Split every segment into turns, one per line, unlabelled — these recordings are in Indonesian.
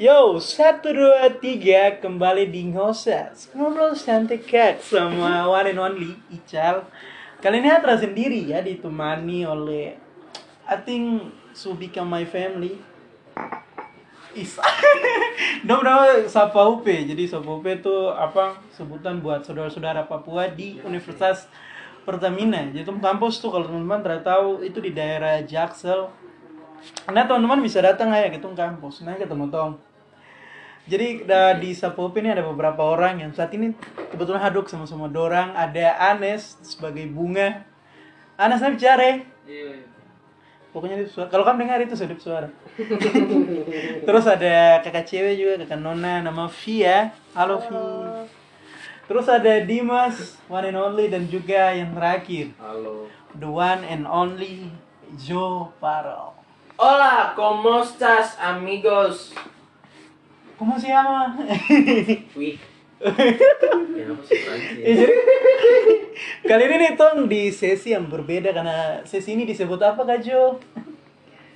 Yo, satu dua tiga kembali di ngoses ngobrol santai kak sama one and only Ical. Kali ini Hatra sendiri ya ditemani oleh I think so become my family. Is Dom nama Sapa UP. Jadi Sapa UP itu apa sebutan buat saudara-saudara Papua di Universitas Pertamina. Jadi kampus tuh kalau teman-teman tahu itu di daerah Jaksel. Nah teman-teman bisa datang aja gitu kampus. Nah ketemu Tom. Jadi da, di Sapop ini ada beberapa orang yang saat ini kebetulan haduk sama-sama dorang. Ada Anes sebagai bunga. Anes nanti bicara.
Iya.
Pokoknya itu suara. Kalau kamu dengar itu sedap suara. Terus ada kakak cewek juga, kakak Nona nama Via. Halo Vi. Terus ada Dimas, one and only dan juga yang terakhir,
Halo.
the one and only Joe Paro.
Hola, ¿cómo estás, amigos?
¿Cómo se llama?
Wih.
Eh, jadi, kali ini nih Tong di sesi yang berbeda karena sesi ini disebut apa Kak Jo?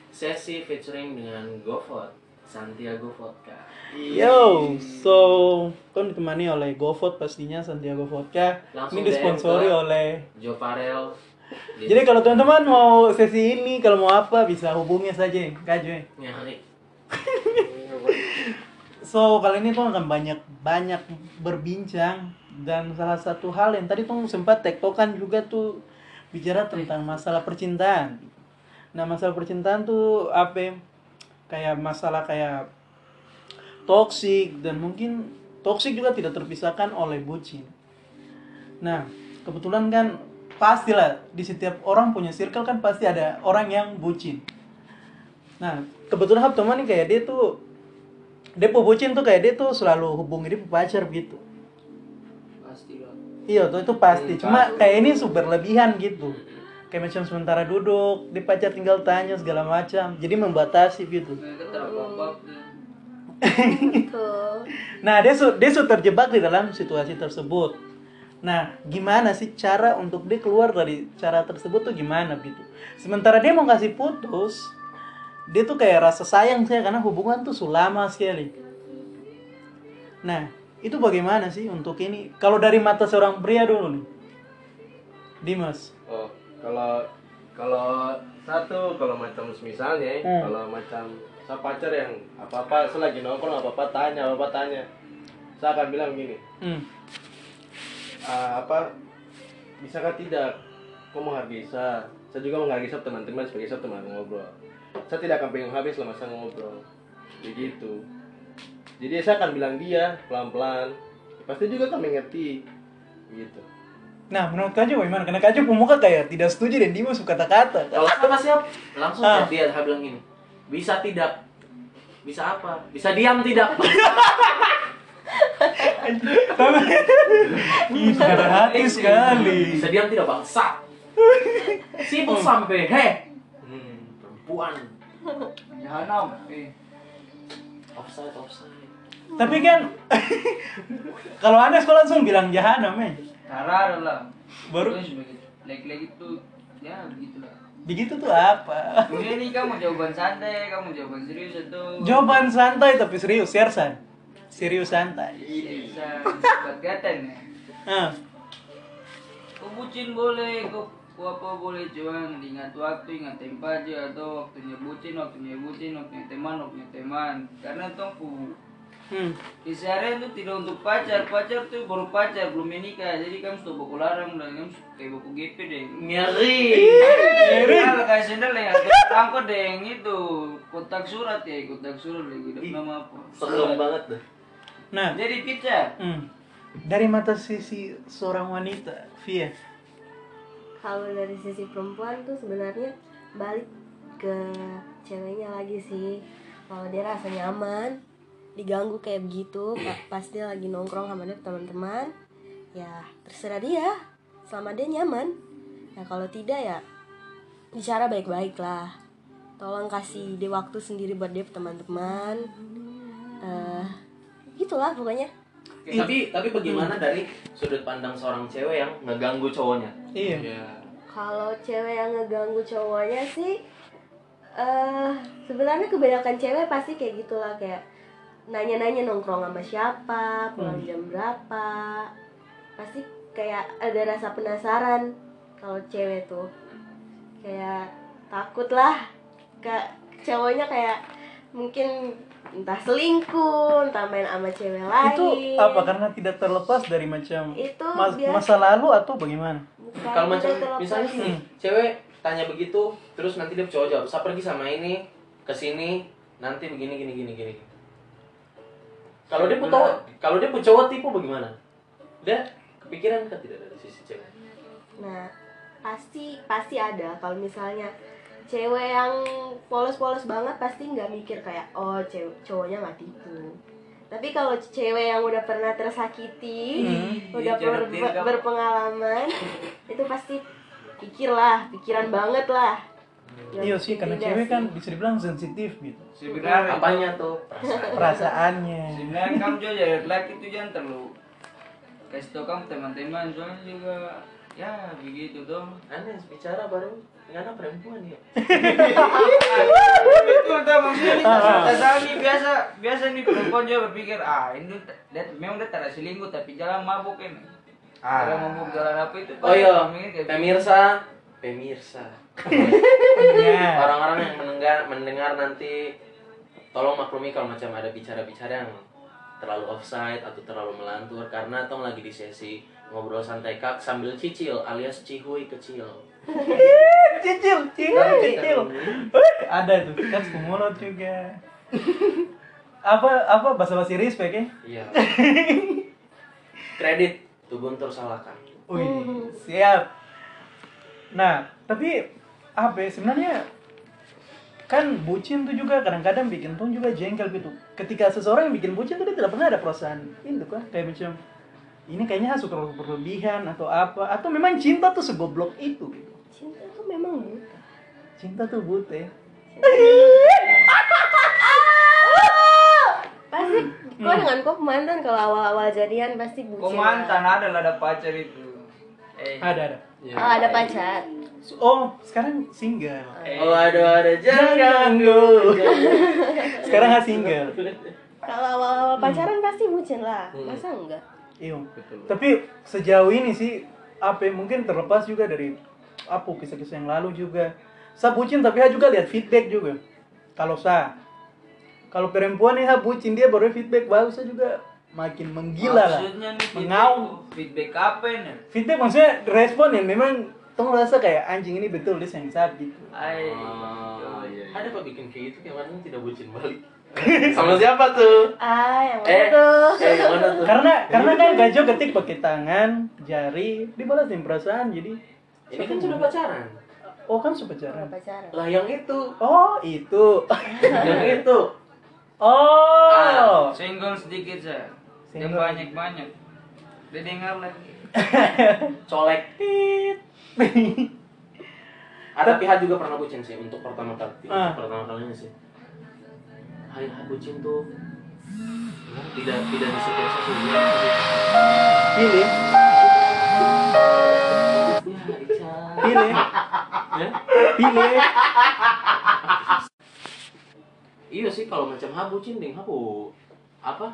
Sesi featuring dengan GoFood, Santiago Vodka.
Yo, so Tong ditemani oleh GoFood pastinya Santiago Vodka.
Langsung
ini disponsori oleh.
Joe Farel. Di-
Jadi kalau teman-teman mau sesi ini, kalau mau apa bisa hubungi saja Kak Jo.
Nyari.
So kali ini tuh akan banyak banyak berbincang dan salah satu hal yang tadi tuh sempat tektokan juga tuh bicara tentang masalah percintaan. Nah masalah percintaan tuh apa? ya? Kayak masalah kayak toksik dan mungkin toksik juga tidak terpisahkan oleh bucin. Nah kebetulan kan pastilah di setiap orang punya circle kan pasti ada orang yang bucin. Nah kebetulan hab teman nih kayak dia tuh dia pu bucin tuh kayak dia tuh selalu hubungi dia pacar gitu.
Pasti lah.
iya tuh itu pasti.
Hmm,
cuma kayak ini super lebihan gitu kayak macam sementara duduk dia pacar tinggal tanya segala macam. Jadi membatasi gitu.
Terabak
Betul.
nah dia su dia su terjebak di dalam situasi tersebut. Nah gimana sih cara untuk dia keluar dari cara tersebut tuh gimana gitu? Sementara dia mau kasih putus dia tuh kayak rasa sayang saya karena hubungan tuh sulama sekali. Nah itu bagaimana sih untuk ini? Kalau dari mata seorang pria dulu nih Dimas.
Oh, kalau kalau satu kalau macam misalnya
Hmm.
kalau macam saya pacar yang apa apa saya lagi nongkrong apa apa tanya apa apa tanya saya akan bilang gini.
Hmm.
"Ah, apa bisakah tidak? Kau menghargai saya saya juga menghargai saya teman-teman sebagai saya teman ngobrol saya tidak akan pengen habis selama saya ngobrol begitu jadi saya akan bilang dia pelan-pelan pasti juga kan mengerti gitu
nah menurut Kak Jo bagaimana karena Kak Jo pemuka kayak tidak setuju dan Dimas suka kata-kata
Kalau sama siap, langsung
Ah.
dia saya bilang gini. Bisa tidak? Bisa apa? Bisa diam tidak?
Ih, ada hati sekali
Bisa diam tidak bangsa? Sibuk sampai, heh. Perempuan.
Jahanam. Eh.
Offside, offside.
Tapi kan kalau anda sekolah langsung bilang jahanam men.
Tara lah.
Baru.
Lagi-lagi tuh ya begitulah.
begitu tuh apa?
Ini kamu jawaban santai, kamu jawaban serius atau
Jawaban santai tapi serius, Sersan. Serius santai.
bisa buat gaten ya.
Ah,
Kau bucin boleh, kau kau apa boleh cuman ingat waktu, ingat tempat aja atau waktunya bucin, waktunya bucin, waktunya teman, waktunya teman. Karena tongku
hmm.
di seharian tuh tidak untuk pacar, pacar tuh baru pacar belum menikah, jadi kamu sudah baku larang dan kamu kayak baku GP deh.
Ngeri.
Kalau kayak sendal yang ada angkot deh yang itu kotak surat ya kotak surat lagi nama apa?
Serem banget dah.
Nah,
Jadi pizza.
hmm. dari mata sisi seorang wanita, Via.
Kalau dari sisi perempuan tuh sebenarnya balik ke ceweknya lagi sih. Kalau dia rasa nyaman, diganggu kayak begitu, pa- pas dia lagi nongkrong sama dia teman-teman, ya terserah dia. Selama dia nyaman. Nah kalau tidak ya bicara baik-baik lah. Tolong kasih dia waktu sendiri buat dia teman-teman. Eh, gitulah pokoknya.
Tapi tapi bagaimana dari sudut pandang seorang cewek yang ngeganggu cowoknya?
Iya.
ya
Kalau cewek yang ngeganggu cowoknya sih eh sebenarnya kebanyakan cewek pasti kayak gitulah kayak nanya-nanya nongkrong sama siapa pulang jam berapa. Pasti kayak ada rasa penasaran kalau cewek tuh. Kayak takut lah kak cowoknya kayak mungkin entah selingkuh entah main sama cewek lain
Itu apa karena tidak terlepas dari macam
Itu
mas-
biasa.
masa lalu atau bagaimana?
Bukan
Kalau macam misalnya gini, cewek tanya begitu, terus nanti dia cowok jawab, saya pergi sama ini, ke sini, nanti begini gini gini gini. Kalau dia pun cowok, kalau dia pun cowok tipe bagaimana? Dia kepikiran kan tidak dari sisi cewek.
Nah, pasti pasti ada kalau misalnya cewek yang polos-polos banget pasti nggak mikir kayak oh cewek cowoknya nggak tipu. Tapi kalau cewek yang udah pernah tersakiti,
Hmm.
udah
Iya,
ber-
tipu.
berpengalaman, itu pasti pikir lah, pikiran banget lah.
Iya sih, karena cewek
sih.
kan bisa dibilang sensitif gitu.
Sebenarnya
Apanya tuh? Perasaan.
Perasaannya.
Sebenarnya kamu juga jadi laki itu jangan terlalu kasih tau kamu teman-teman soalnya juga ya begitu dong.
Aneh bicara baru dengan perempuan ya.
Betul tuh maksudnya nih biasa biasa nih perempuan juga berpikir ah ini dia memang dia tidak selingkuh tapi jalan mabuk ini.
Ah.
Jalan mabuk jalan apa itu?
Oh iya, pemirsa, pemirsa.
Ya.
Orang-orang yang mendengar mendengar nanti tolong maklumi kalau macam ada bicara-bicara yang terlalu offside atau terlalu melantur karena tong lagi di sesi ngobrol santai kak sambil cicil alias cihuy kecil.
Cicil, cicil, cicil. Wih, ada tuh kan mulut juga. Apa apa bahasa bahasa respect ya?
Iya. Kredit tuh Guntur salahkan.
Wih, siap. Nah, tapi apa ya, sebenarnya kan bucin tuh juga kadang-kadang bikin tuh juga jengkel gitu. Ketika seseorang yang bikin bucin tuh dia tidak pernah ada perasaan itu kan kayak macam ini kayaknya suka berlebihan atau apa atau memang cinta tuh segoblok itu gitu.
Cinta tuh memang buta.
Cinta tuh buta ya.
Pasti
Hmm.
kok dengan kok mantan kalau awal-awal jadian pasti bucin.
Kok mantan ada lah ada pacar itu. Eh,
Ada ada.
Ya.
Oh, ada pacar.
Oh, sekarang single.
eh,
Oh ada ada jangan
ganggu.
ganggu.
Sekarang nggak single.
Kalau awal-awal pacaran pasti bucin lah.
Hmm.
Masa enggak?
Iya.
Betul.
Tapi sejauh ini sih apa mungkin terlepas juga dari apa kisah-kisah yang lalu juga. Saya bucin tapi saya juga lihat feedback juga. Kalau saya kalau perempuan nih saya bucin dia baru feedback bagus saya juga makin menggila lah.
Maksudnya nih feedback,
Mengaum.
feedback apa nih?
Feedback maksudnya respon yang memang tong rasa kayak anjing ini betul dia sayang saya gitu.
Ay,
Oh, iya, iya. Ada apa bikin kayak gitu yang mana tidak bucin balik? Sama siapa tuh?
Ah, yang mana
Eh,
tuh?
eh yang mana tuh?
Karena karena kan gajo ketik pakai tangan, jari, dibalasin perasaan jadi
Ini kan sudah pacaran.
oh kan sudah pacaran.
pacaran.
Lah yang itu,
Oh, itu.
yang itu.
Oh.
Single sedikit saya. Dia
Single.
banyak banyak. Dengar lagi.
Colek.
Tit.
Ah, tapi Ha juga pernah bucin sih untuk pertama kali.
Ah.
Pertama kalinya sih. Hai Ha bucin tuh tidak tidak di setiap satu
pilih,
Ya?
pilih.
Iya sih kalau macam Ha bucin ding Ha bu apa?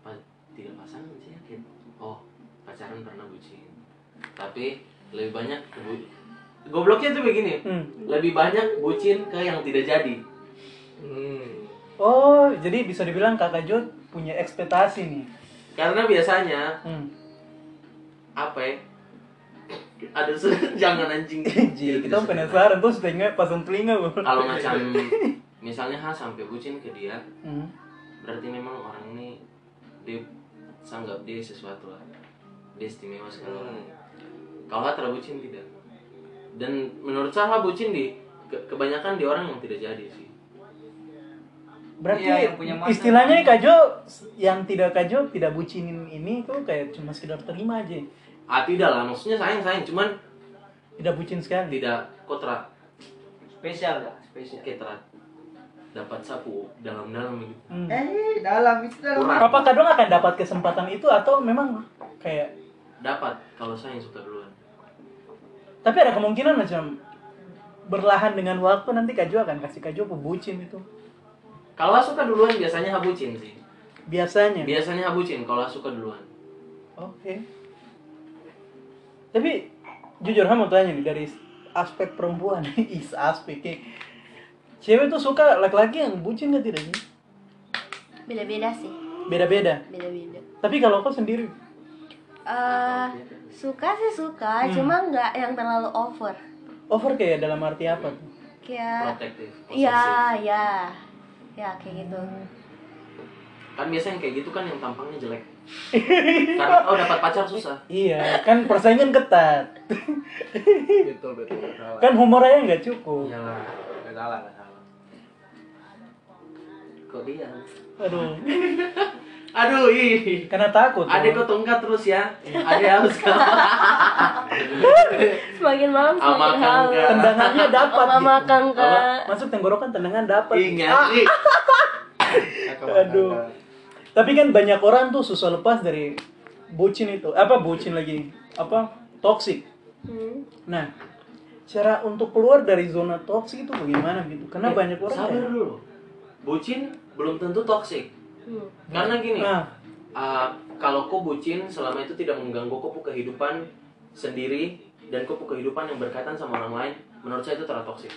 Pa, tiga pasangan sih yakin. Oh, pacaran pernah bucin. Tapi lebih banyak ke bu- Gobloknya tuh begini.
Hmm.
Lebih banyak bucin ke yang tidak jadi. Hmm.
Oh, jadi bisa dibilang kakak Jo punya ekspektasi nih.
Karena biasanya
Hmm.
apa ya? Ada se- jangan anjing.
Ji, kita penasaran terus tengok pasang telinga.
Kalau macam misalnya Ha sampai bucin ke dia,
Hmm.
berarti memang orang ini dia sanggap dia sesuatu lah. Dia istimewa sekali orang. Kalau Ha terlalu bucin tidak. Dan menurut saya Ha bucin di ke- kebanyakan di orang yang tidak jadi sih.
Berarti
Iya, yang punya mantan.
istilahnya Kak Jo yang tidak Kak Jo tidak bucinin ini tuh kayak cuma sekedar terima aja.
Ah tidak lah, maksudnya sayang sayang, cuman
Tidak bucin sekali.
tidak kotra
Spesial lah, spesial.
ketrat dapat sapu dalam-dalam gitu.
Hmm.
Eh, dalam itu dalam.
Kurang.
Apa Kak Dong akan dapat kesempatan itu atau memang kayak
Dapat kalau saya yang suka duluan.
tapi ada kemungkinan macam berlahan dengan waktu nanti Kak Jo akan kasih Kak Jo pebucin itu.
Kalau suka duluan biasanya habucin sih.
Biasanya.
Biasanya habucin kalau suka duluan.
Oke. Tapi jujur kamu tanya nih dari aspek perempuan, is aspek kayak cewek tuh suka laki-laki yang bucin gak tidak sih?
beda-beda sih.
Beda-beda.
beda-beda.
Tapi kalau kau sendiri,
Eh, suka sih suka cuma nggak yang terlalu over.
Over kayak dalam arti apa tuh?
kayak
Protektif,
iya ya ya kayak gitu.
Kan biasanya yang kayak gitu kan yang tampangnya jelek. Karena oh dapat pacar susah.
Iya, kan persaingan ketat.
betul betul salah
Kan humornya nggak cukup.
Iyalah.
nggak salah nggak salah
Kok dia?
Aduh,
Aduh, ih.
karena takut. Loh.
kok tongkat terus ya. Adek harus
semakin malam
Sama
semakin haus
tendangannya dapat.
Mama
gitu.
makan
Apa?
kak
Masuk tenggorokan tendangan dapat.
Ingat
Ah,
nih.
Aduh. Tapi kan banyak orang tuh susah lepas dari bucin itu. Apa bucin lagi? Apa? Toxic.
Hmm.
Nah, cara untuk keluar dari zona toksik itu bagaimana gitu? Karena
Eh,
banyak orang
Sabar
kayak-
dulu. Bucin belum tentu toksik.
Hmm.
Karena gini,
Nah,
uh, kalau kau bucin selama itu tidak mengganggu kau kehidupan sendiri dan kau kehidupan yang berkaitan sama orang lain, menurut saya itu terlalu toksik.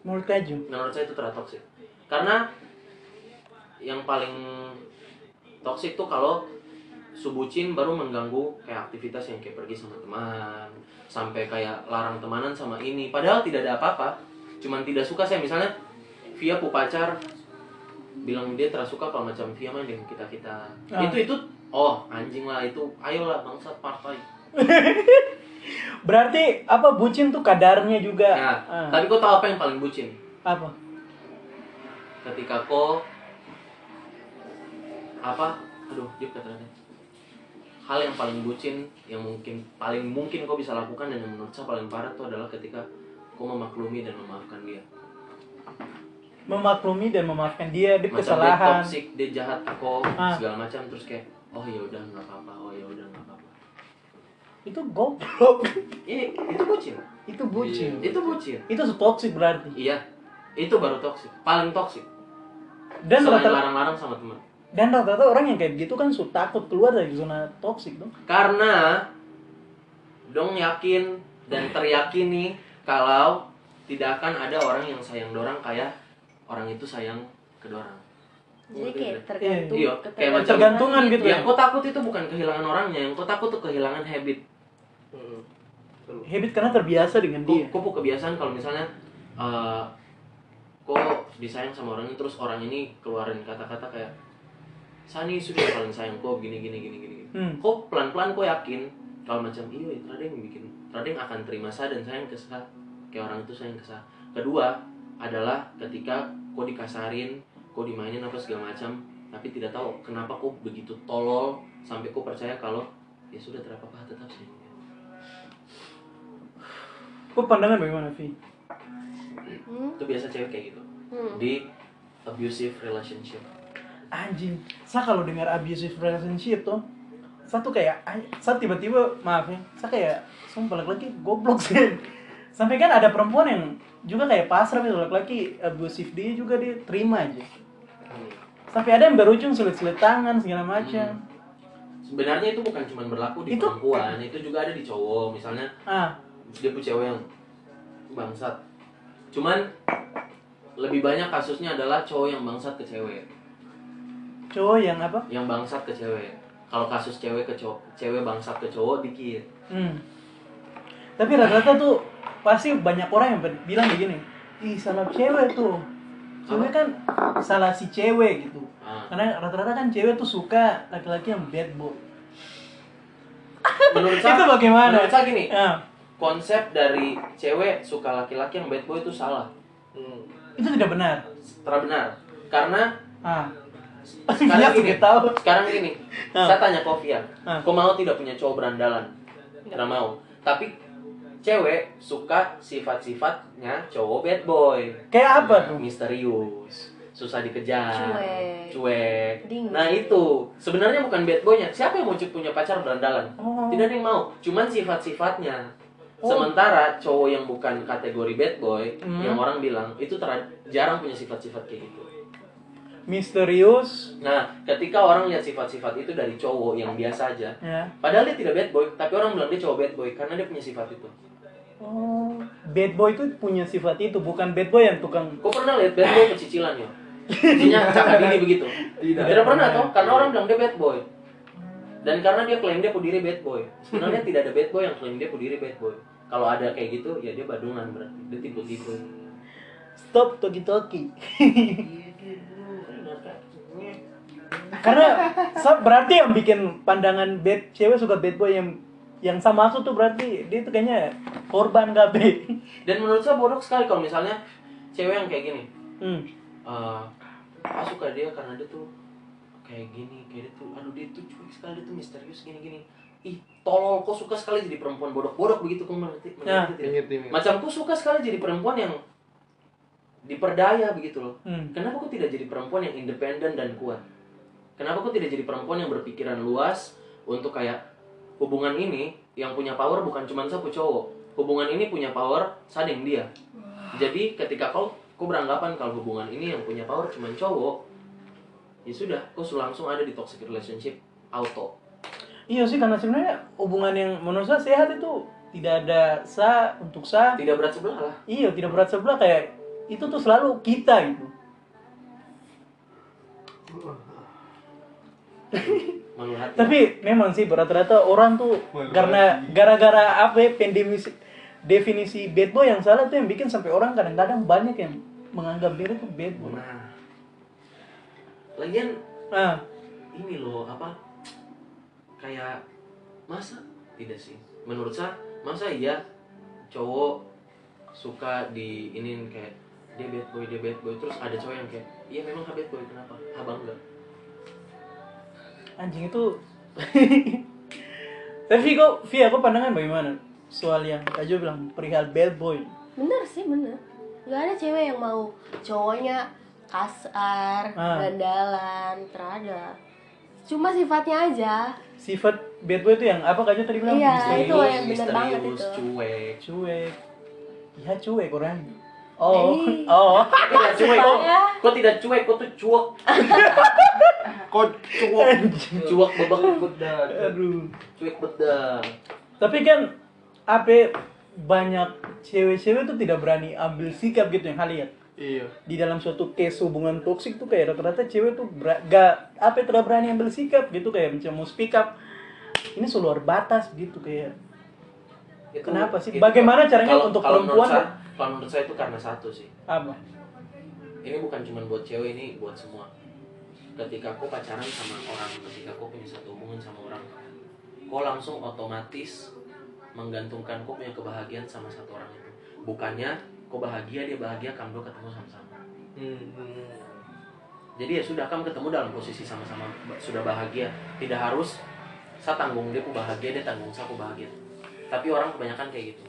menurut Kaju.
Menurut saya itu terlalu toksik. Karena yang paling toksik tuh kalau subucin baru mengganggu kayak aktivitas yang kayak pergi sama teman, sampai kayak larang temanan sama ini. Padahal tidak ada apa-apa, cuman tidak suka saya misalnya via pu pacar bilang dia terasa suka kalau macam via main dengan kita kita
Ah.
itu itu oh anjing lah itu ayolah bangsat partai
Berarti apa bucin tuh kadarnya juga.
nah,
Ah,
tapi kau tahu apa yang paling bucin
apa?
ketika kau apa aduh dia katanya hal yang paling bucin yang mungkin paling mungkin kau bisa lakukan dan yang menurut saya paling parah itu adalah ketika kau memaklumi dan memaafkan dia
Memaklumi dan memaafkan dia di
macam dia
kesalahan.
toxic dia jahat kau
Ah.
segala macam terus kayak oh ya udah nggak apa-apa oh ya udah nggak apa-apa
Itu goblok.
Iya, itu bucin
itu bucin.
itu bucin
Itu toxic berarti.
iya itu baru toxic paling toxic
Dan
selain
rata
larang-larang sama teman
dan rata-rata orang yang kayak gitu kan su takut keluar dari zona toxic dong.
Karena dong yakin dan teryakini kalau tidak akan ada orang yang sayang dorang kayak orang itu sayang ke dorang.
jadi kayak tergantung
Iya, kayak
ketergantungan
macam-
Tergantungan gitu ya.
Yang kau takut itu bukan kehilangan orangnya, yang kau takut tuh kehilangan habit.
Hmm. Betul.
Habit karena terbiasa dengan dia.
kau punya kebiasaan kalau misalnya eh kau disayang sama orang ini terus orang ini keluarin kata-kata kayak Sani sudah paling sayang kau gini gini gini gini.
Hmm.
Kau pelan-pelan kau yakin kalau macam iya itu Radeng bikin Radeng akan terima saya dan sayang ke saya kayak orang itu sayang ke saya. Kedua adalah ketika kau dikasarin, kau dimainin apa segala macam, tapi tidak tahu kenapa kau begitu tolol sampai kau percaya kalau ya sudah tidak apa-apa tetap sayang.
Kok pandangan bagaimana, Vi?
Hmm.
Itu biasa cewek kayak gitu
Hmm.
di abusive relationship.
Anjing. Saya kalau dengar abusive relationship tuh, saya tuh kayak, ay- saya tiba-tiba, maaf ya, saya kayak, sumpah laki-laki goblok sih. Sampai kan ada perempuan yang juga kayak pasrah gitu, laki-laki abusive dia juga dia terima aja. Sampai ada yang berujung sulit-sulit tangan segala macam.
Sebenarnya itu bukan cuma berlaku di
Itu-
perempuan, itu juga ada di cowok. Misalnya
Ah,
dia punya cewek yang bangsat. Cuman lebih banyak kasusnya adalah cowok yang bangsat ke cewek,
cowok yang apa?
yang bangsat ke cewek. Kalau kasus cewek ke cowok, cewek bangsat ke cowok dikit.
Hmm. Tapi rata-rata tuh pasti banyak orang yang bilang begini, ih salah cewek tuh. Cewek kan salah si cewek gitu.
Ah.
Karena rata-rata kan cewek tuh suka laki-laki yang bad boy.
Menurut
Itu
saya,
bagaimana?
Menurut saya gini,
Ah,
konsep dari cewek suka laki-laki yang bad boy itu salah.
Hmm.
itu tidak benar.
Terlalu benar. Karena
Ah.
Sekarang
Iya,
gini,
tahu.
sekarang gini, saya tanya kau Fian,
Ah.
kau mau tidak punya cowok berandalan? Tidak mau. Tapi cewek suka sifat-sifatnya cowok bad boy.
Kayak apa tuh?
Misterius, susah dikejar,
Cuek.
cuek.
Dingin.
Nah itu sebenarnya bukan bad boynya. Siapa yang mau punya pacar berandalan?
Oh.
Tidak ada yang mau. Cuman sifat-sifatnya.
Oh.
Sementara cowok yang bukan kategori bad boy,
Hmm.
yang orang bilang itu jarang punya sifat-sifat kayak gitu.
Misterius
Nah, ketika orang lihat sifat-sifat itu dari cowok yang biasa aja,
ya
padahal dia tidak bad boy, tapi orang bilang dia cowok bad boy karena dia punya sifat itu.
oh bad boy itu punya sifat itu bukan bad boy yang tukang
Kau pernah lihat bad boy pecicilan ya? Isinya cakap diri begitu.
Tidak.
Tidak pernah toh, karena orang bilang dia bad boy. Dan karena dia klaim dia diri bad boy. Sebenarnya tidak ada bad boy yang klaim dia diri bad boy. Kalau ada kayak gitu, ya dia badungan berarti. Dia tipu-tipu.
stop toki toki karena berarti yang bikin pandangan bad cewek suka bad boy yang yang sama aku tuh berarti dia tuh kayaknya korban KB
Dan menurut saya bodoh sekali kalau misalnya cewek yang kayak gini.
hmm.
eh aku suka dia karena dia tuh kayak gini, kayak dia tuh, aduh dia tuh cuek sekali, dia tuh misterius gini-gini. Ih, tolol, kok suka sekali jadi perempuan bodoh-bodoh begitu kau mengerti?
Ya.
tidak? Macam kau suka sekali jadi perempuan yang diperdaya begitu loh.
Hmm.
Kenapa kau tidak jadi perempuan yang independen dan kuat? Kenapa kau tidak jadi perempuan yang berpikiran luas untuk kayak hubungan ini yang punya power bukan cuma satu cowok. Hubungan ini punya power sading dia. Jadi ketika kau kau beranggapan kalau hubungan ini yang punya power cuma cowok, ya sudah, kau langsung ada di toxic relationship auto.
Iya sih karena sebenarnya hubungan yang menurut saya sehat itu tidak ada sa untuk sa.
Tidak berat sebelah lah.
Iya tidak berat sebelah kayak itu tuh selalu kita gitu. Tapi memang sih rata-rata orang tuh karena gara-gara apa ya pendefinisi definisi bad boy yang salah tuh yang bikin sampai orang kadang-kadang banyak yang menganggap diri tuh bad boy.
Nah, lagian
Ah,
ini loh apa kayak masa? Tidak sih. Menurut saya masa iya cowok suka di ini kayak dia bad boy dia bad boy terus ada cowok yang kayak iya memang bad boy kenapa? Abang enggak
anjing itu. Tapi kok Via aku pandangan bagaimana soal yang Kak Jo bilang perihal bad boy.
bener sih bener nggak ada cewek yang mau cowoknya kasar
Ah.
gandalan terada cuma sifatnya aja
Sifat bad boy itu yang apa Kak Jo tadi bilang?
Iya,
Misterius,
itu yang bener banget
misterius,
itu.
cuek
cuek. Iya cuek orang. Oh,
Eh.
oh.
kok tidak cuek? Kok
Supaya-
kok tidak cuek? Kok tuh cuek?
Kok cukup
cuek babak
Bedak.
Aduh.
cuek bedah
Tapi kan apa banyak cewek-cewek tuh tidak berani ambil sikap gitu yang hal lihat
Iya.
di dalam suatu case hubungan toksik tuh kayak rata-rata cewek tuh ber- gak apa tidak berani ambil sikap gitu kayak macam mau speak up. Ini seluar batas gitu kayak
Itu-
Kenapa sih?
itu-
Bagaimana caranya
kalau-
untuk
kalau menurut
perempuan-
saya- kalau menurut saya itu karena satu sih.
Apa?
Ini bukan cuma buat cewek ini buat semua. Ketika kau pacaran sama orang ketika kau punya satu hubungan sama orang kau langsung otomatis menggantungkan kau punya kebahagiaan sama satu orang itu. Bukannya kau bahagia dia bahagia kamu dua ketemu sama-sama.
Hmm.
jadi ya sudah kamu ketemu dalam posisi sama-sama sudah bahagia. Tidak harus saya tanggung dia ku bahagia dia tanggung saya ku bahagia tapi orang kebanyakan kayak gitu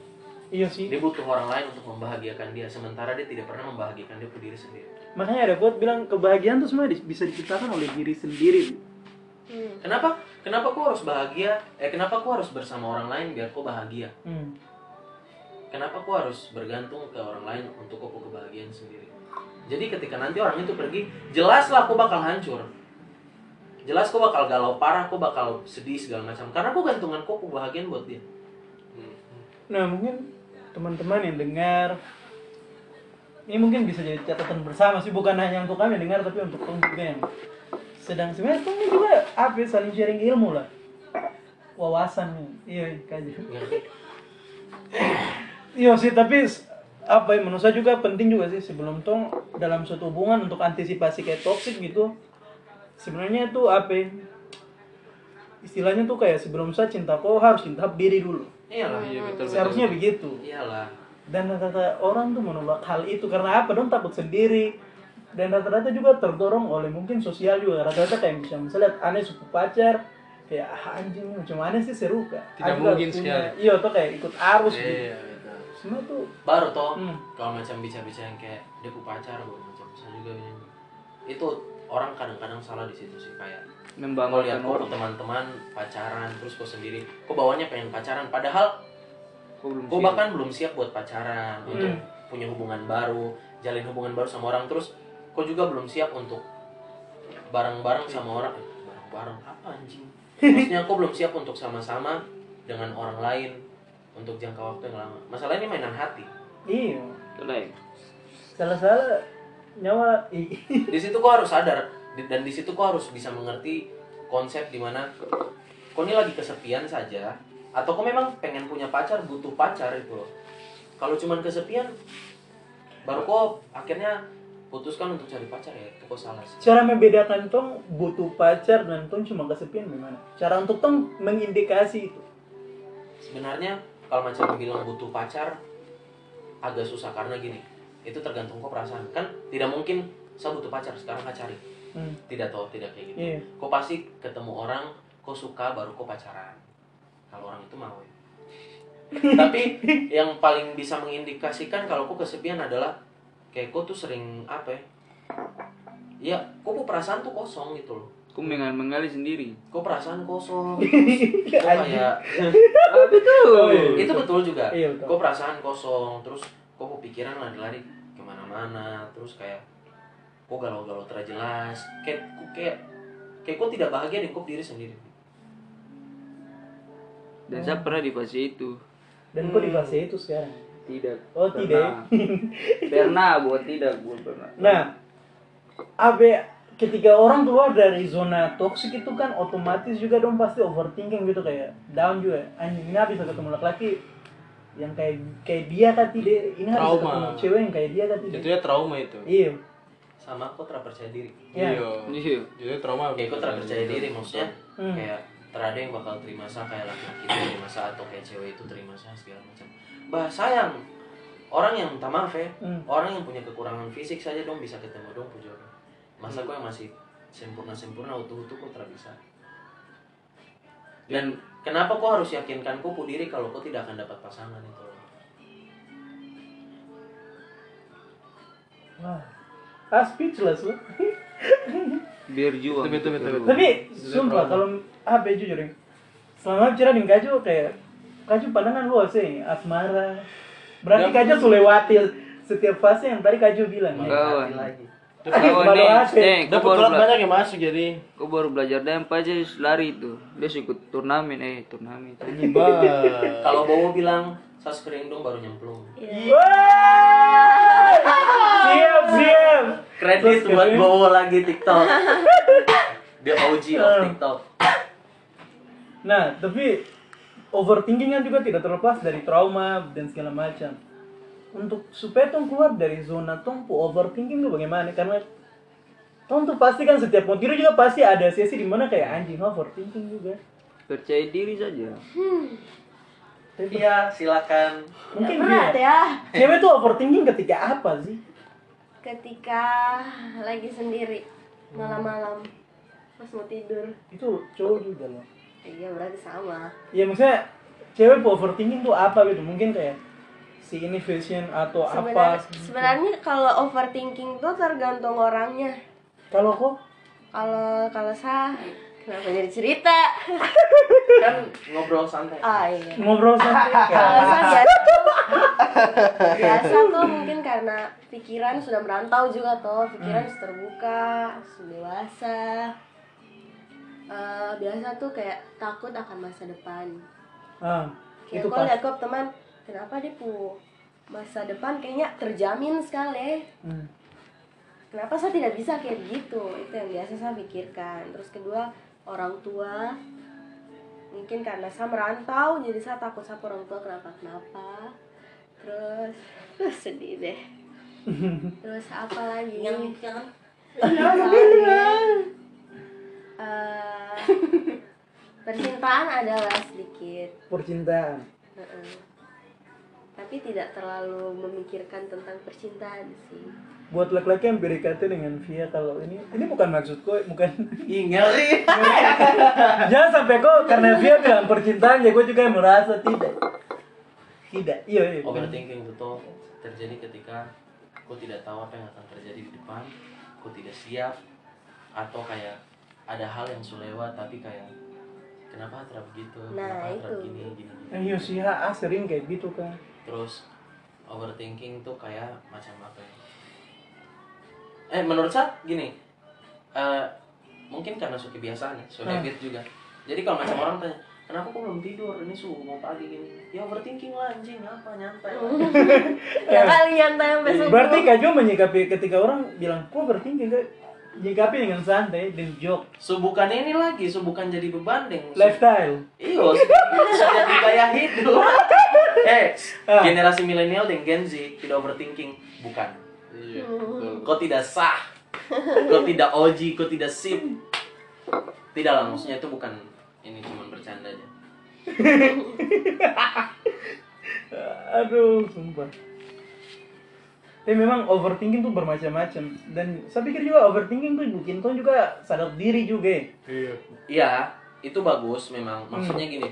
iya sih
dia butuh orang lain untuk membahagiakan dia sementara dia tidak pernah membahagiakan dia ku diri sendiri
makanya ada quote bilang kebahagiaan tuh sebenarnya di- bisa diciptakan oleh diri sendiri
hmm.
Kenapa? Kenapa kau harus bahagia? Eh kenapa kau harus bersama orang lain biar kau bahagia?
hmm.
Kenapa kau harus bergantung ke orang lain untuk kau kebahagiaan sendiri? Jadi ketika nanti orang itu pergi, jelaslah kau bakal hancur. Jelas kau bakal galau parah, kau bakal sedih segala macam. Karena kau gantungan kau kebahagiaan buat dia.
Nah mungkin teman-teman yang dengar ini mungkin bisa jadi catatan bersama sih bukan hanya untuk kami yang dengar tapi untuk kamu juga yang sedang sebenarnya kamu juga apa saling sharing ilmu lah. Wawasan iya kaji
Ngerti?
iya. Sih tapi apa ya menurut saya juga penting juga sih sebelum tong dalam suatu hubungan untuk antisipasi kayak toxic gitu sebenarnya itu apa ya, istilahnya tuh kayak sebelum saya cinta kau harus cinta diri dulu
Iyalah.
Iya betul.
seharusnya begitu
Iyalah.
dan rata-rata orang tuh menolak hal itu karena apa dong takut sendiri dan rata-rata juga terdorong oleh mungkin sosial juga rata-rata kayak bisa misalnya aneh suku pacar kayak ah, anjing macam aneh sih seru kak
Tidak
juga
mungkin
punya-
sekali.
iya tuh kayak ikut arus gitu
Iya, betul.
semua tuh
Baru toh,
Hmm.
kalau macam bicara-bicara yang kayak dia pacar, gua macam saya juga ini. Itu orang kadang-kadang salah di situ sih kayak kau lihat
orang
teman-teman pacaran terus kau sendiri kau bawanya pengen pacaran? Padahal
Kau belum siap.
bahkan belum siap buat pacaran untuk
Hmm.
punya hubungan baru jalin hubungan baru sama orang. Terus kau juga belum siap untuk bareng-bareng sama orang. Eh, bareng-bareng apa anjing? Maksudnya aku belum siap untuk sama-sama dengan orang lain untuk jangka waktu yang lama. Masalah ini mainan hati.
Iya. Salah salah nyawa
di situ kau harus sadar dan di situ kau harus bisa mengerti konsep di mana kau ini lagi kesepian saja atau kau memang pengen punya pacar butuh pacar itu loh. Kalau cuman kesepian baru kau akhirnya putuskan untuk cari pacar ya itu kau salah sih.
Cara membedakan tong butuh pacar dan tong cuma kesepian gimana? Cara untuk tong mengindikasi itu.
Sebenarnya kalau macam bilang butuh pacar agak susah karena gini itu tergantung kau perasaan. Kan tidak mungkin saya butuh pacar sekarang kau cari.
Hmm.
tidak tahu tidak kayak gitu.
Iya.
Kau pasti ketemu orang kau suka baru kau pacaran. Kalau orang itu mau ya. tapi yang paling bisa mengindikasikan kalau kau kesepian adalah kayak kau tuh sering apa ya? Ya kau kok perasaan tuh kosong gitu loh.
Aku mengal mengali sendiri.
kok perasaan kosong? Kok kayak
Ah, betul.
itu betul juga.
Iya, betul.
kok perasaan kosong? Terus kok pikiran lari-lari ke mana-mana terus kayak kok galau-galau terjelas kayak kok kayak kayak kok tidak bahagia dengan kok diri sendiri
Dan saya pernah di fase itu.
dan kok di fase itu sekarang
Tidak.
oh tidak
Pernah. pernah, buat tidak, buat pernah.
Nah, abe ketika orang keluar dari zona toksik itu kan otomatis juga dong pasti overthinking gitu kayak down juga. Anjing ini bisa ketemu laki yang kayak kayak dia kan tidak ini harus
Trauma.
ketemu cewek yang kayak dia kan tidak.
Jatuhnya trauma itu.
Iya.
sama kok terpercaya diri
Iya.
Iya.
Iya.
Jatuhnya trauma.
kayak kok terpercaya diri maksudnya
Hmm.
kayak terada yang bakal terima saya kayak laki-laki itu terima saya atau kayak cewek itu terima saya segala macam bah sayang orang yang minta maaf ya
Hmm.
orang yang punya kekurangan fisik saja dong bisa ketemu dong pujodoh masa kok yang masih sempurna sempurna utuh utuh kok tidak bisa dan kenapa kok harus yakinkan kok pu diri kalau kok tidak akan dapat pasangan itu.
Wah. Ah, speechless loh.
Biar juang.
Betul, betul, betul,
terus.
betul.
Tapi sumpah kalau apa jujur ya. Selama bicara dengan Kaju kayak Kaju pandangan luas sih, asmara. Berarti. Kaju sudah lewati setiap fase yang tadi Kaju bilang. ya.
Lagi
Baru
nih, eh,
Dapat
bela-
banyak yang masuk jadi.
kau baru belajar dempa aja lari itu. Dia ikut turnamen, eh turnamen.
Bah.
kalau Bowo bilang saya screening dong baru nyemplung
Wah! Siap, siap.
kredit buat. Bowo lagi TikTok dia OG of. TikTok
Nah, tapi overthinking kan juga tidak terlepas dari trauma dan segala macam. Untuk supaya tong keluar dari zona tong pu overthinking tuh bagaimana? Karena tong tuh pasti kan setiap mau tidur juga pasti ada sesi di mana kayak anjing overthinking juga.
Percaya diri saja.
iya silakan
Mungkin
Berat
dia.
ya
Cewek tuh overthinking ketika apa sih?
ketika lagi sendiri malam-malam pas mau tidur
Itu cowok juga loh.
iya berarti sama
Ya maksudnya cewek pu overthinking tuh apa gitu? Mungkin kayak si ini fashion atau apa?
sebenarnya sebenarnya kalau overthinking tuh tergantung orangnya.
Kalau kok
kalau kalau saya kenapa jadi cerita?
Kan ngobrol santai.
Ah iya.
Ngobrol santai.
Kalau saya biasa tuh. Biasa tuh mungkin karena pikiran sudah merantau juga tuh. Pikiran sudah terbuka sudah dewasa. Eh, biasa tuh kayak takut akan masa depan.
Ah,
Ya
itu
kok
pas.
lihat kok teman, kenapa dia pu masa depan kayaknya terjamin sekali.
Hmm.
Kenapa saya tidak bisa kayak begitu? Itu yang biasa saya pikirkan. Terus kedua, orang tua mungkin karena saya merantau jadi saya takut sama orang tua kenapa kenapa terus terus sedih deh terus apa lagi yang jangan Eh, percintaan adalah sedikit
Percintaan.
Heeh. Tapi tidak terlalu memikirkan tentang percintaan sih.
buat laki-laki yang PDKT dengan Via kalau ini ini bukan maksudku bukan.
Ingel sih
jangan sampai kok karena Via bilang percintaan ya gue juga merasa tidak. Tidak iya iya
overthinking betul terjadi ketika kau tidak tahu apa yang akan terjadi di depan kau tidak siap atau kayak ada hal yang sudah lewat tapi kayak kenapa terap begitu?
Nah,
kenapa terap
itu.
gini gini gini?
Eh, iya sih ah sering kayak gitu kan
terus overthinking tuh kayak macam apa ya eh menurut saya gini eh, mungkin karena suka kebiasaan ya, so
Hmm.
habit juga. Jadi kalau macam orang tanya, kenapa kok belum tidur? Ini subuh mau pagi gini. Ya overthinking lah anjing, apa nyantai. lah."
ya kali nyantai sampai subuh
Berarti Kak Jo menyikapi ketika orang bilang, kok bertinggi enggak? Menyikapi dengan santai dan joke.
Subuhkan ini lagi, subuhkan jadi beban deng.
Lifestyle.
Iyo, sudah di gaya hidup. eh,
Ah.
generasi milenial dan Gen Z tidak overthinking, bukan.
Iya, betul.
Kau tidak sah, kau tidak oji, kau tidak sip. Tidak lah, maksudnya itu bukan ini cuma bercanda aja.
Aduh, sumpah. Tapi memang overthinking tuh bermacam-macam dan saya pikir juga overthinking tuh bikin tuh juga sadar diri juga.
Iya.
Iya, itu bagus memang. Maksudnya gini,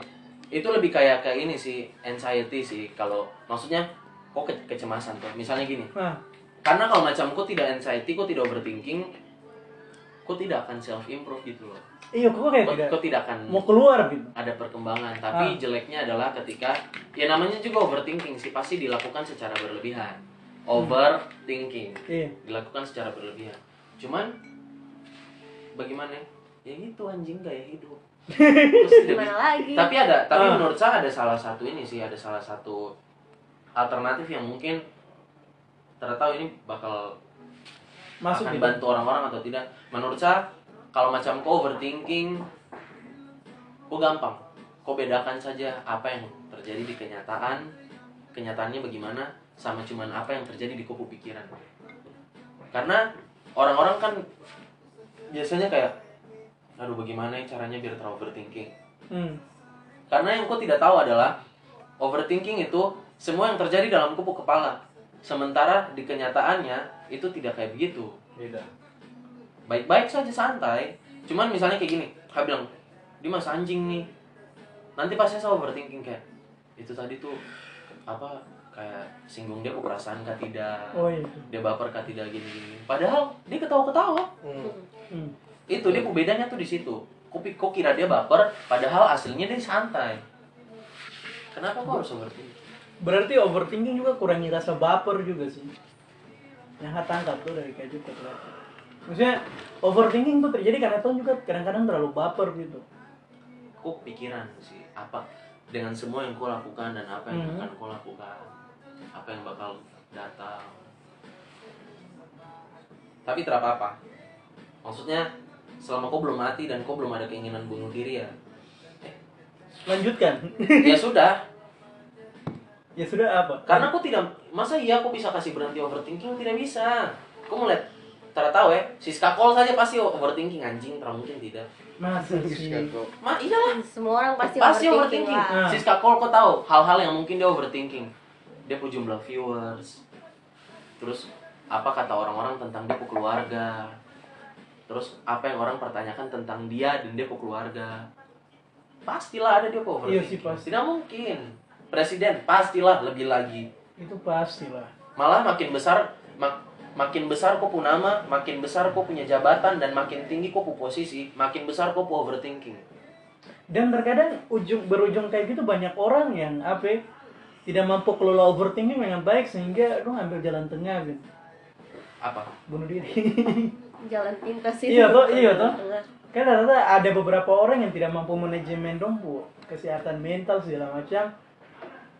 itu lebih kayak kayak ini sih, anxiety sih. Kalau maksudnya kok ke- kecemasan tuh. Misalnya gini,
Nah,
karena kalau macam kok tidak anxiety, kok tidak overthinking, kok tidak akan self improve gitu loh.
iya kok kayak
Kok,
tidak
kok tidak akan
mau keluar gitu.
ada perkembangan. Tapi
Ah.
jeleknya adalah ketika ya namanya juga overthinking sih pasti dilakukan secara berlebihan. Overthinking
Iya.
dilakukan secara berlebihan. Cuman bagaimana? Ya gitu anjing gaya hidup. Terus
gimana lagi
tapi ada tapi
Ah.
menurut saya ada salah satu ini sih ada salah satu alternatif yang mungkin tertahu ini bakal
Masuk
akan
gitu.
bantu orang-orang atau tidak menurut saya kalau macam kau overthinking kau gampang kau bedakan saja apa yang terjadi di kenyataan kenyataannya bagaimana sama cuman apa yang terjadi di kupu pikiran karena orang-orang kan biasanya kayak aduh bagaimana ya caranya biar terlalu overthinking
Hmm.
karena yang kau tidak tahu adalah overthinking itu semua yang terjadi dalam kupu kepala. Sementara di kenyataannya itu tidak kayak begitu.
Beda.
Baik-baik saja santai. Cuman misalnya kayak gini, Kak bilang, Dimas anjing nih. Nanti pasti saya overthinking kayak itu tadi tuh apa kayak singgung dia ke perasaan kah tidak
Oh iya.
dia baper kah tidak gini gini padahal dia ketawa-ketawa
Hmm.
Hmm.
itu dia bedanya tuh di situ kok, pi- kok kira dia baper padahal aslinya dia santai kenapa kok harus overthinking
Berarti overthinking juga kurangi rasa baper juga sih. Yang saya tangkap tuh dari kayak juga ternyata. Maksudnya overthinking tuh terjadi karena tuh juga kadang-kadang terlalu baper gitu.
kok pikiran sih apa dengan semua yang kau lakukan dan apa yang
Mhm.
akan kau lakukan apa yang bakal datang? Tapi tidak apa-apa. Maksudnya selama kau belum mati dan kau belum ada keinginan bunuh diri ya
Lanjutkan.
ya sudah.
Ya sudah apa?
karena aku tidak masa iya aku bisa kasih berhenti overthinking? Tidak bisa. Aku melihat tidak tahu ya. Siska Kol saja pasti overthinking. Anjing tidak mungkin tidak.
Masa sih.
Ma iyalah.
Semua orang pasti,
pasti
overthinking,
overthinking.
lah
Ah.
Siska Kol kok tahu hal-hal yang mungkin dia overthinking. Dia punya jumlah viewers. Terus apa kata orang-orang tentang dia keluarga. Terus apa yang orang pertanyakan tentang dia dan dia keluarga. Pastilah ada dia punya
Iya sih, pasti.
Tidak mungkin. Presiden pastilah lebih lagi.
Itu pasti lah.
Malah makin besar mak- makin besar kok punya nama, makin besar kok punya jabatan dan makin tinggi kok punya posisi, makin besar kok punya overthinking.
Dan terkadang ujung berujung kayak gitu banyak orang yang apa ya, tidak mampu kelola overthinking dengan baik sehingga dong ambil jalan tengah gitu.
Apa?
Bunuh diri.
jalan pintas sih
Iya, toh, iya, toh. Kan ternyata ada beberapa orang yang tidak mampu manajemen dong bu kesehatan mental segala macam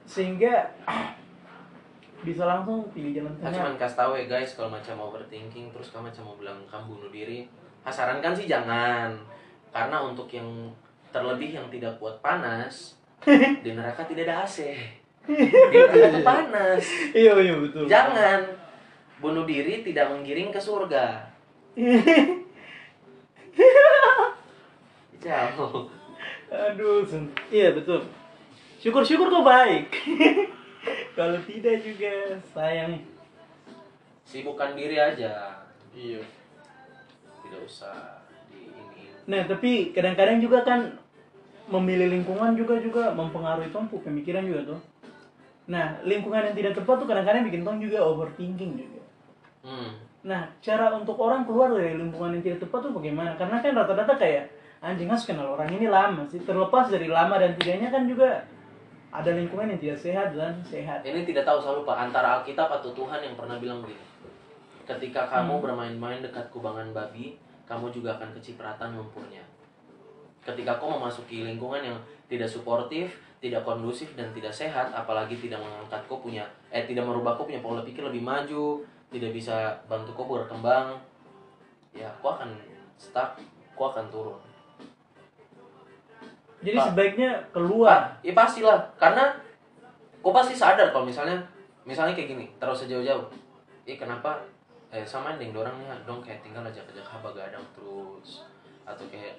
sehingga bisa langsung pilih jalan
Nah,
tengah
cuman kasih tahu ya guys kalau macam overthinking terus kamu macam mau bilang kamu bunuh diri. Ah, sarankan sih jangan. Karena untuk yang terlebih yang tidak kuat panas di neraka tidak ada AC. Tuh panas.
iya iya betul
Jangan bunuh diri tidak menggiring ke surga. Jauh.
aduh iya betul syukur syukur kok baik kalau tidak juga sayang
Sibukkan diri aja.
Iya.
Tidak usah di ini.
nah tapi kadang-kadang juga kan memilih lingkungan juga juga mempengaruhi pu pemikiran juga tuh nah lingkungan yang tidak tepat tuh kadang-kadang bikin tong juga overthinking juga
Hmm.
Nah, cara untuk orang keluar dari lingkungan yang tidak tepat tuh bagaimana? Karena kan rata-rata kayak anjing harus kenal orang ini lama sih. Terlepas dari lama dan tidaknya kan juga ada lingkungan yang tidak sehat dan sehat.
Ini tidak tahu selalu Pak antara Alkitab atau Tuhan yang pernah bilang gini. Ketika kamu
Hmm.
bermain-main dekat kubangan babi, kamu juga akan kecipratan lumpurnya. Ketika kau memasuki lingkungan yang tidak suportif, tidak kondusif dan tidak sehat, apalagi tidak mengangkat kau punya, eh tidak merubah kau punya pola pikir lebih maju, tidak bisa bantu kau berkembang, ya kau akan stuck, kau akan turun.
Jadi
Pak.
sebaiknya keluar.
Ya pastilah, karena kau pasti sadar kalau misalnya, misalnya kayak gini, terus sejauh-jauh, ih kenapa eh sama yang dorangnya dong kayak tinggal aja kerja begadang terus atau kayak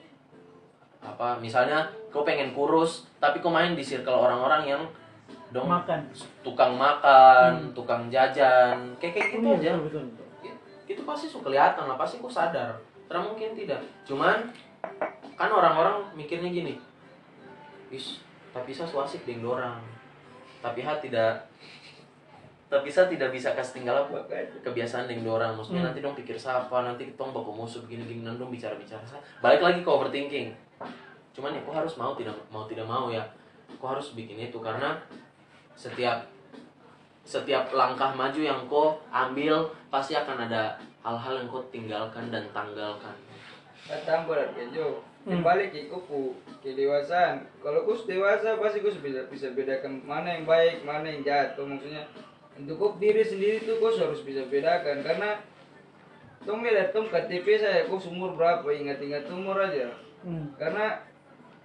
apa misalnya kau pengen kurus tapi kau main di circle orang-orang yang dong
Makan.
tukang makan tukang jajan kayak kayak gitu
Iya,
aja.
betul, betul, betul.
Itu pasti suka kelihatan lah pasti kau sadar. Karena mungkin tidak. Cuman kan orang-orang mikirnya gini is tapi saya suasik dengan orang tapi hati tidak tapi saya tidak bisa kasih tinggal apa kebiasaan dengan orang maksudnya
Hmm.
nanti dong pikir siapa nanti kita baku musuh begini gini nanti dong bicara bicara balik lagi ke overthinking cuman ya kau harus mau tidak mau tidak mau ya kau harus bikin itu karena setiap setiap langkah maju yang kau ambil pasti akan ada hal-hal yang kau tinggalkan dan tanggalkan
Datang berat kejo.
Hmm.
Kembali ke kupu kedewasaan. Kalau kus dewasa pasti kus bisa bisa bedakan mana yang baik, mana yang jahat. Tuh maksudnya untuk kau diri sendiri tuh kau harus bisa bedakan. Karena tong lihat tong KTP saya kau umur berapa? Ingat-ingat umur aja.
Hmm.
karena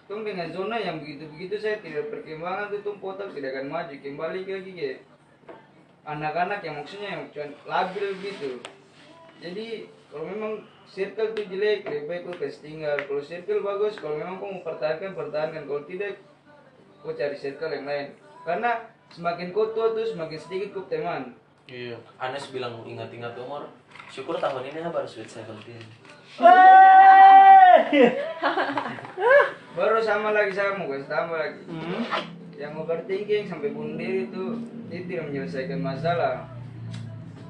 tong dengan zona yang begitu-begitu saya tidak perkembangan tuh tong potak tidak akan maju. Kembali lagi ke anak-anak yang maksudnya yang cuman labil gitu. Jadi kalau memang circle tuh jelek lebih baik kau kasih tinggal. Kalau circle bagus kalau memang kau mau pertahankan pertahankan. Kalau tidak kau cari circle yang lain. Karena semakin kau tua tuh semakin sedikit kau teman
iya. Anes bilang ingat-ingat umur syukur tahun ini baru sweet seventeen.
Baru sama lagi saya mau kasih tambah lagi.
Hmm.
yang overthinking sampai bunuh diri itu itu tidak menyelesaikan masalah.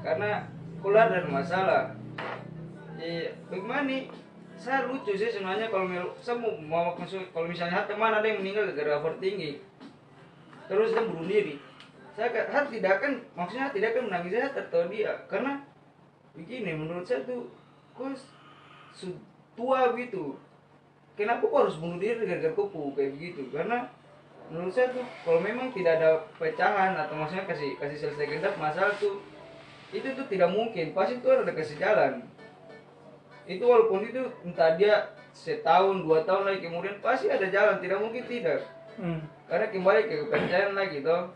Karena keluar dari masalah. Eh bagaimana nih? Saya lucu sih sebenarnya kalau mel- saya mau mau masuk kalau misalnya teman ada yang meninggal gara-gara overthinking terus dia bunuh diri. Saya, ka- saya tidak akan maksudnya tidak akan menangis saya tertawa dia. Karena begini menurut saya tuh kok tua gitu. Kenapa kok harus bunuh diri gara-gara kupu kayak begitu? Karena menurut saya tuh kalau memang tidak ada pecahan atau maksudnya kasih kasih selesaikan dat masalah tuh itu tuh tidak mungkin. Pasti tuh ada kasih jalan. Itu walaupun itu entah dia setahun dua tahun lagi kemudian pasti ada jalan. Tidak mungkin tidak.
Hmm.
Karena kembali ke kepercayaan lagi toh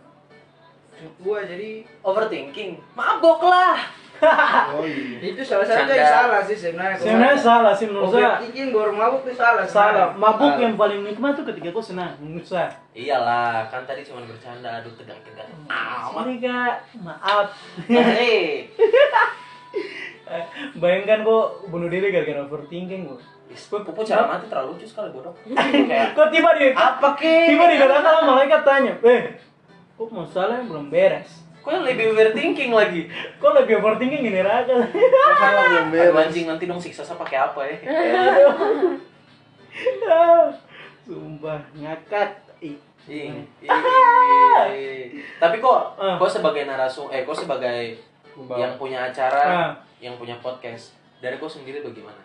Su- tua jadi
overthinking mabok lah
Oh iya.
itu salah satu
Canda.
yang salah sih sebenarnya
Sebenarnya salah sih menurut saya.
overthinking baru mabuk itu salah
Salah.
sebenarnya.
Mabuk
Salah.
yang paling nikmat tuh ketika kau senang. Menurut saya.
iyalah kan tadi cuma bercanda aduh tegang-tegang amat
Ini kak, maaf. Bayangkan kok bunuh diri gara-gara overthinking kok.
Pupu cara mati terlalu lucu sekali bodoh kayak
Kok tiba di
apa ke
tiba di dadakan sama malaikat tanya, eh, kok masalah yang belum beres?
kok yang lebih overthinking lagi
Kok lebih overthinking ini raga?
Masalah belum beres.
anjing nanti dong siksa saya pakai apa ya
Sumpah ngakak. Ih.
Tapi kok
Ah.
kok sebagai narasum eh kok sebagai yang punya acara,
Ah.
yang punya podcast, dari kok sendiri bagaimana?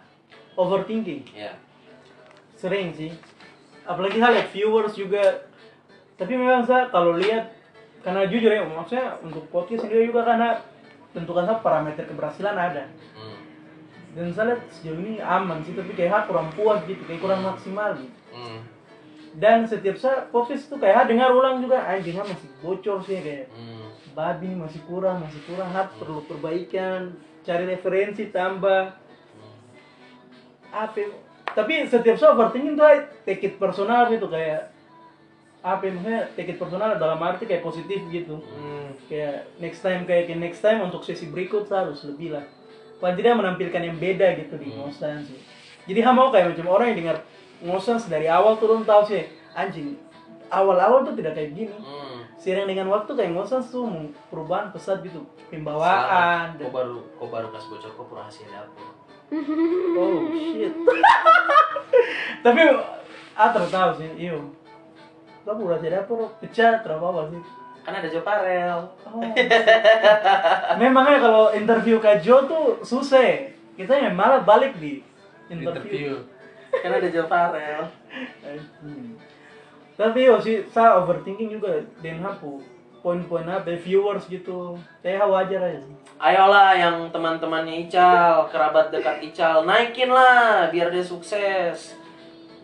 Overthinking
Ya.
sering sih. Apalagi hal yang viewers juga. Tapi memang saya kalau lihat karena jujur ya maksudnya untuk podcast sendiri juga karena tentukan saya parameter keberhasilan ada.
Hmm.
Dan saya lihat sejauh ini aman sih tapi kayak kurang puas gitu, kayak kurang maksimal gitu.
Hmm.
Dan setiap saya podcast itu kayak dengar ulang juga anjingnya masih bocor sih kayak
Hmm.
babi ini masih kurang, masih kurang, hat perlu perbaikan, cari referensi tambah. Apa? ya? Tapi setiap saya overthinking tuh take it personal gitu kayak apa ya, maksudnya take it personal dalam arti kayak positif gitu.
Hmm.
Kayak next time kayak next time untuk sesi berikut harus lebih lah. Paling tidak menampilkan yang beda gitu di ngosan sih. Jadi ha mau kayak macam orang yang dengar ngosan dari awal turun tahu sih anjing awal-awal tuh tidak kayak gini.
Hmm.
Seiring dengan waktu kayak ngosan tuh perubahan pesat gitu pembawaan dan
baru kok baru kasih bocor kok rahasia dapur.
Oh shit tapi ah terus tahu sih iyo kamu udah tidak dapur pecah terus apa sih
Kan ada Joparel.
oh. memangnya kalau interview Kak Jo tuh susah kita yang malah balik di interview.
Kan ada Joe.
Anjing. Tapi yo sih saya overthinking juga dan hapu poin-poin apa viewers gitu. Kayak wajar aja. sih.
Ayolah yang teman-temannya Ical, kerabat dekat Ical, naikin lah biar dia sukses.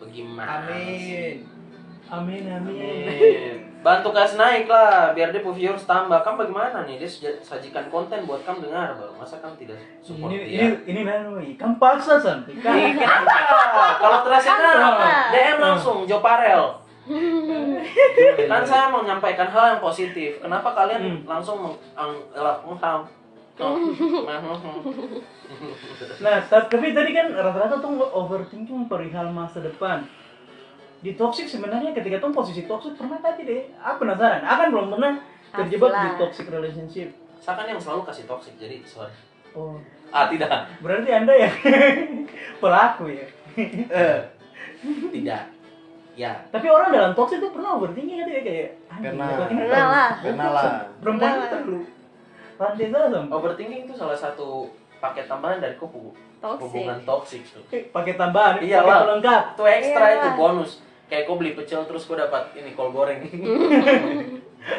Bagaimana?
Amin.
Amin amin.
Amin. Bantu kasih naik lah biar dia viewers tambah. Kamu bagaimana nih? Dia sajikan konten buat kamu dengar baru. Masa kamu tidak support
Ini
dia?
ini ini nanti kan paksa sampai kan.
Ih, kenapa? Kalau terasa
Kenapa?
DM langsung Jo Parel. kan saya mau menyampaikan hal yang positif. Kenapa kalian
Hmm.
langsung mengham?
Nah, tapi tadi kan rata-rata tuh overthinking perihal masa depan. Di toxic sebenarnya ketika tuh posisi toxic pernah tadi deh. Aku penasaran. Akan belum pernah terjebak di toxic relationship.
Saya kan yang selalu kasih toxic, jadi sorry.
Oh,
Ah tidak,
berarti anda ya pelaku ya.
tidak. Ya,
Tapi orang dalam toxic itu pernah overthinking gitu ya kayak
Pernah.
Pernah lah.
Pernah lah.
Perempuan itu
Pernah lah.
terlalu pandai saja.
overthinking itu salah satu paket tambahan dari kupu
Toxic.
hubungan toxic tuh.
Pakai tambahan,
Iya lah.
pelengkap.
Itu ekstra itu bonus. Kayak kau beli pecel terus kau dapat ini kol goreng.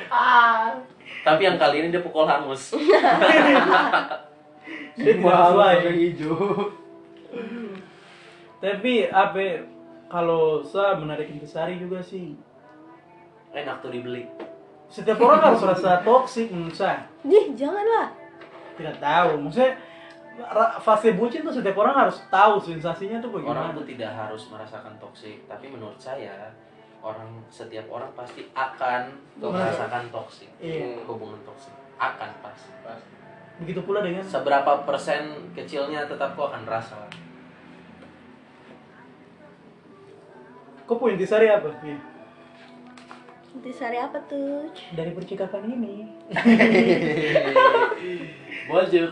Ah,
Tapi yang kali ini dia pukul hangus.
dia tidak
hijau.
Tapi apa ya, kalau saya menarik intisari juga sih.
Enak tuh dibeli.
Setiap orang harus rasa toksik menurut saya.
Nih, janganlah.
Tidak tahu, maksudnya fase bucin tuh setiap orang harus tahu sensasinya tuh bagaimana.
Orang tuh tidak harus merasakan toksik, tapi menurut saya orang setiap orang pasti akan merasakan toksik.
Iya.
Hubungan toksik akan pasti.
Begitu pula dengan
Seberapa persen kecilnya tetap kau akan rasa.
Kok punya intisari apa? Iya.
Intisari apa tuh?
Dari percakapan ini.
Bonjour.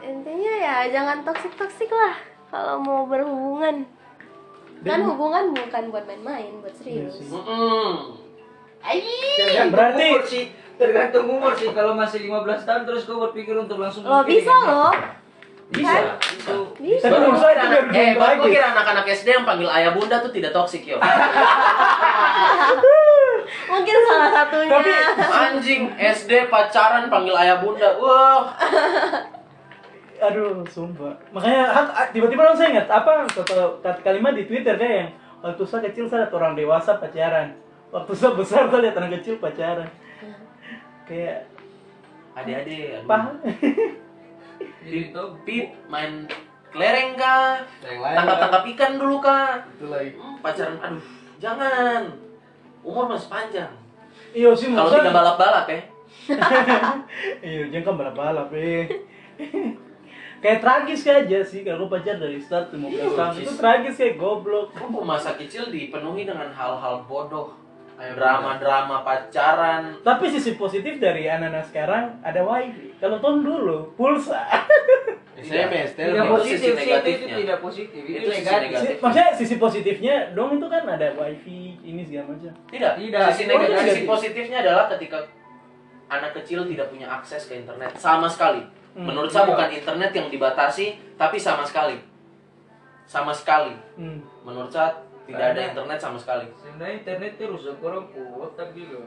Intinya ya jangan toksik-toksik lah kalau mau berhubungan. Kan
Dan-
hubungan bukan buat main-main, buat serius.
Iya sih.
Mm-mm.
Tergantung
Berarti-
umur sih. Tergantung umur sih. Kalau masih 15 tahun terus kau berpikir untuk langsung menikah
bisa loh.
Bisa.
Itu
Bisa.
Tapi menurut saya itu
Anak-
biar
eh, gua
aja.
kira anak-anak SD yang panggil ayah bunda tuh tidak toksik yo.
Mungkin salah satunya.
Tapi-
Anjing SD pacaran panggil ayah bunda. Wah.
Aduh, sumpah. Makanya hak- ah, tiba-tiba langsung saya ingat apa kata, kata kalimat di Twitter kayak yang waktu saya kecil saya lihat orang dewasa pacaran. Waktu saya besar saya lihat anak kecil pacaran. Kayak
Adik-adik, aduh.
paham.
Jadi itu
Pip main kelereng kah?
Yang lain.
Tangkap-tangkap ikan dulu kah?
Itu lagi.
Hmm, pacaran, aduh, jangan. Umur masih panjang.
Iya sih
Kalau tidak
saya.
balap-balap ya.
Iya, jangan kan balap-balap eh. Kayak tragis aja sih kalau pacar dari start 15
Iya,
tahun
cis.
itu tragis kayak goblok.
Kok masa kecil dipenuhi dengan hal-hal bodoh. Drama-drama pacaran.
Tapi sisi positif dari anak-anak sekarang ada wifi. Kalau tahun dulu pulsa.
SMS,
tidak
Itu
telepon.
sisi
positif sih itu, itu
negatifnya.
tidak positif. Itu,
Itu sisi
negatif.
negatif.
Si- maksudnya sisi positifnya dong itu kan ada wifi ini segala macam.
Tidak.
Tidak.
Sisi negatif,
iya,
sisi positifnya adalah ketika anak kecil tidak punya akses ke internet sama sekali.
Hmm,
Menurut saya
iya.
bukan internet yang dibatasi, tapi sama sekali. Sama sekali.
Hmm.
Menurut saya tidak ada
Karena-
internet sama sekali.
Sebenarnya internet itu rusak orang otak juga.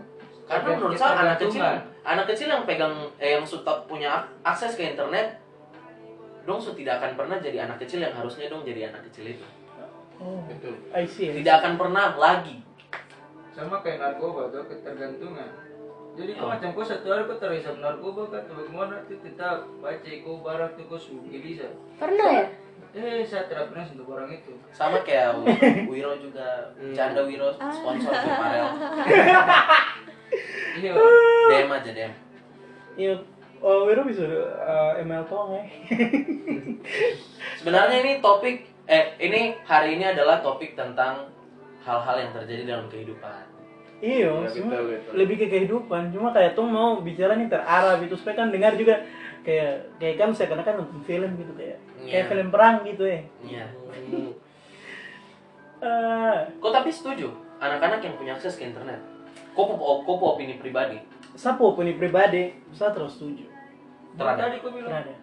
Karena
Tergan-
menurut saya anak kecil, anak kecil yang pegang eh, yang sudah punya ak- akses ke internet, dong su tidak akan pernah jadi anak kecil yang harusnya dong jadi anak kecil itu.
Oh,
Betul.
I see. I see.
Tidak akan pernah lagi.
sama kayak narkoba tuh ketergantungan jadi kau
Oh.
macam kau satu hari kau terhisap narkoba kan bagaimana tuh tetap baca kau barang tuh kau sugi bisa
Pernah ya?
Eh saya tidak pernah sentuh orang itu
Sama kayak Wi- Wiro juga, Canda Wiro sponsor Joparel.
iya
DM aja DM.
Iya. Oh, Wiro bisa uh, email tong eh.
Sebenarnya ini topik eh ini hari ini adalah topik tentang hal-hal yang terjadi dalam kehidupan.
Iya,
Iya,
cuma
betul, betul.
lebih ke kehidupan. Cuma kayak tuh mau bicara nih terarah gitu supaya kan dengar juga kayak kayak kan seakan-akan nonton film gitu kayak kayak
Iya.
film perang gitu ya.
Iya.
Eh,
Kok tapi setuju anak-anak yang punya akses ke internet? Kok po- kok po opini pribadi?
saya opini pribadi, saya terus setuju.
Terhadap.
tadi kau bilang
Terhadap.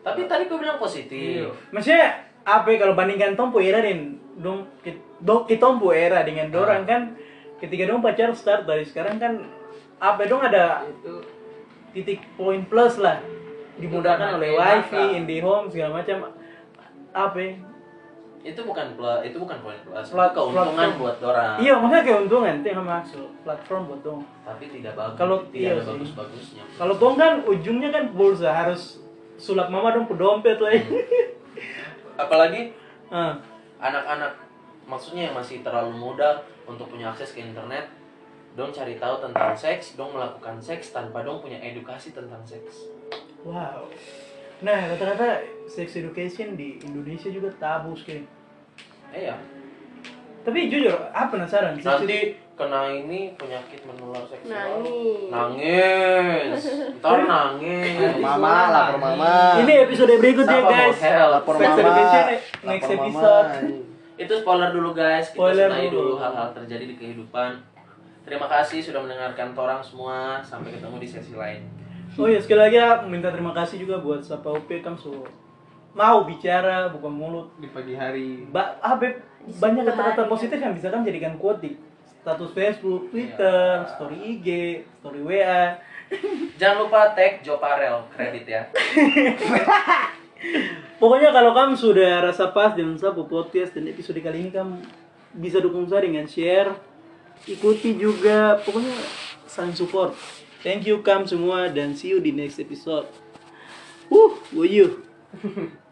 Tapi tadi kau bilang positif.
Maksudnya apa ya, kalau bandingkan Tompo era dan dong dong Tompo era dengan dorang kan ketika dong pacar start dari sekarang kan apa dong ada
itu
titik poin plus lah dimudahkan oleh wifi, IndiHome segala macam apa ya?
Itu bukan plus, itu bukan poin plus.
Plat-
keuntungan
platform.
buat orang.
Iya, maksudnya keuntungan itu yang maksud platform buat dong.
Tapi tidak bagus.
Kalau-
tidak
iya
ada
sih.
bagus-bagusnya.
Kalau dong kan ujungnya kan pulsa harus sulap mama dong ke dompet lah.
Apalagi
Ah,
anak-anak maksudnya yang masih terlalu muda untuk punya akses ke internet dong cari tahu tentang seks dong melakukan seks tanpa dong punya edukasi tentang seks
wow. Nah, rata-rata sex education di Indonesia juga tabu sekali.
eh ya
Tapi jujur, apa penasaran? Sex edu-
nanti kena ini penyakit menular seksual
Nangis.
nangis ntar nangis
Mama, lapor mama.
Ini episode berikutnya
Siapa mau
guys.
lapor
Sex
mama.
education next
Lapor mama.
episode.
itu spoiler dulu guys kita
Spoiler dulu.
dulu hal-hal terjadi di kehidupan terima kasih sudah mendengarkan torang semua sampai ketemu di sesi lain
Oh iya, sekali lagi ya, minta terima kasih juga buat Sapa UP kamu so mau bicara buka mulut
Di pagi hari.
ba ah, Beb, banyak kata-kata
hari,
positif yang bisa kan jadikan quote di status Facebook, Twitter, story IG, story WA.
jangan lupa tag Joparel kredit ya
Pokoknya kalau kamu sudah rasa pas dengan Sapu Podcast dan episode kali ini kamu bisa dukung saya dengan share, ikuti juga, pokoknya saling support. Thank you kamu semua dan see you di next episode. Uh, will you?